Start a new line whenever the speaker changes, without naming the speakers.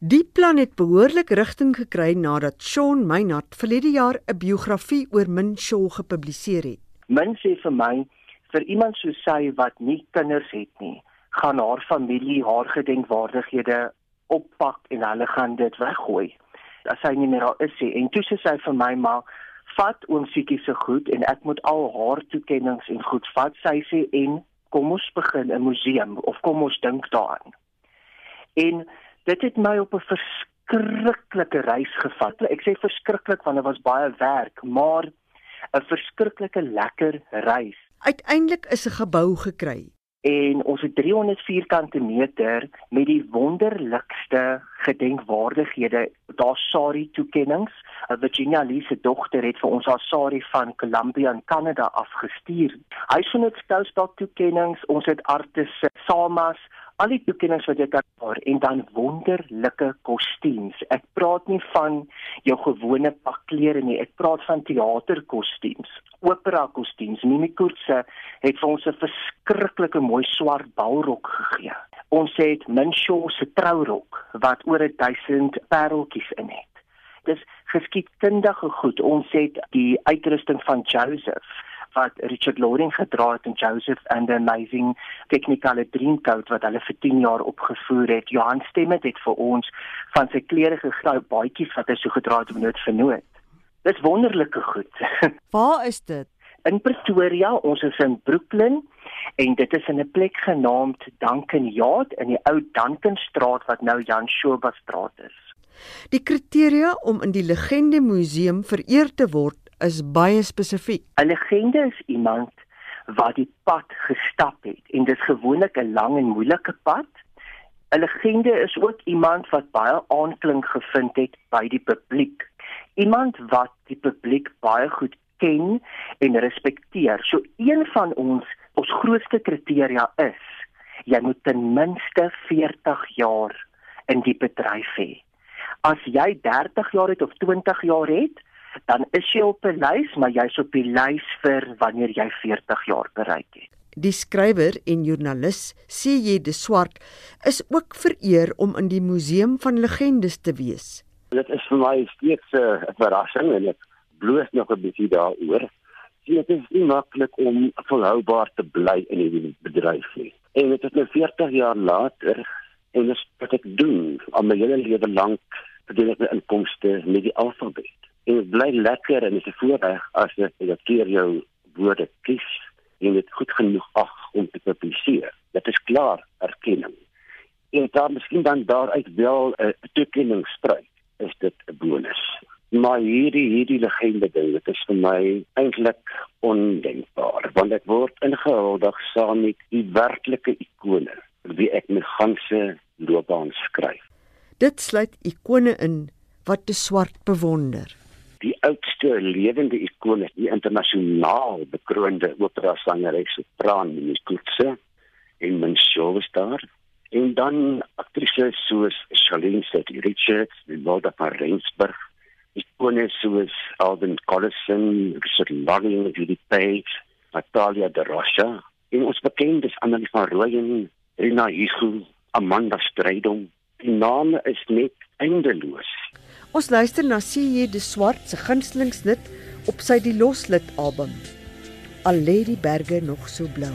Die plan het behoorlik rigting gekry nadat Sean Meynard verlede jaar 'n biografie oor Min Shaw gepubliseer het.
Min sê vir my vir iemand so sy wat nie kinders het nie, gaan haar familie haar gedenkwaardighede oppak en hulle gaan dit weggooi. As sy nie meer daar is nie. En toe sê sy vir my maar vat oom Siekie se goed en ek moet al haar toekenninge en goed vat. Sy sê en kom ons begin 'n museum of kom ons dink daaraan. En dit het my op 'n verskriklike reis gevat. Ek sê verskriklik want dit was baie werk, maar 'n verskriklike lekker reis.
Uiteindelik is 'n gebou gekry
en ons het 300 vierkante meter met die wonderlikste gedenkwaardighede. Daar Sari toekennings. Virginia Lee se dogter het vir ons haar Sari van Columbia in Kanada afgestuur. Hy het net stoutstad toekennings. Ons het artes Samas al die toekennings wat jy kan haar en dan wonderlike kostuums. Ek praat nie van jou gewone pak klere nie, ek praat van teaterkostuums, opera kostuums. Mimi Kurtse het vir ons 'n verskriklike mooi swart balrok gegee. Ons het Minshaw se trourok wat oor 1000 pareltjies in het. Dis geskiedkundige goed. Ons het die uitrusting van Joseph wat Richard Loring gedra het en Joseph and the Amazing Technicolor Dreamcoat wat hulle vir 10 jaar opgevoer het. Johan Stemmet het vir ons van sy klere gegrou baadjies wat hy so gedra het om nood vir nood. Dis wonderlike goed.
Waar is dit?
In Pretoria, ons is in Brooklyn en dit is in 'n plek genaamd Duncan Yard in die ou Duncanstraat wat nou Jan Shoba straat is.
Die kriteria om in die Legende Museum vereer te word is baie spesifiek.
'n Legende is iemand wat die pad gestap het en dit is gewoonlik 'n lang en moeilike pad. 'n Legende is ook iemand wat baie aanklink gevind het by die publiek. Iemand wat die publiek baie goed ken en respekteer. So een van ons ons grootste kriteria is jy moet ten minste 40 jaar in die bedryf hê. As jy 30 jaar het of 20 jaar het, dan is jy op 'n lys, maar jy's op die lys vir wanneer jy 40 jaar bereik het.
Die skrywer en joernalis C.J. de Swart is ook vereer om in die museum van legendes te wees.
Dit is vir my steeds 'n verrassing en ek bloos nog 'n bietjie daaroor. Dit is nie maklik om volhoubaar te bly in hierdie bedryf nie. En dit is nou 40 jaar later en dit wat ek doen al my hele lewe lank verdien ek my inkomste met die alfabet en dit bly lekker en dit is 'n voorreg as dat keer jou woorde kies en dit goed genoeg ag om te publiseer. Dit is klaar erkenning. En dan miskien dan daaruit wel 'n toekenning spruit, is dit 'n bonus. Maar hierdie hierdie legende ding, dit is vir my eintlik ondenkbaar want dit word ingehuldig saam met die werklike ikone wie ek my ganse loopbaan skryf.
Dit sluit ikone in wat te swart bewonder
die oudste lewende ikoon is die internasionaal bekroonde opera sangeres sopran Miskutse en Minshaw daar en dan aktrises soos Charlene City Richards, Wilda van Rensburg, ikone soos Alvin Collison, Richard Loring, Judy Page, Natalia de Rocha en ons bekendes Annelie van Rooyen, Rina Hugo, Amanda Strydom. Die name is net eindeloos.
Ons luister na C.J. de Swart se gunstelingslid op sy Die Loslid album. Al lê die berge nog so blou.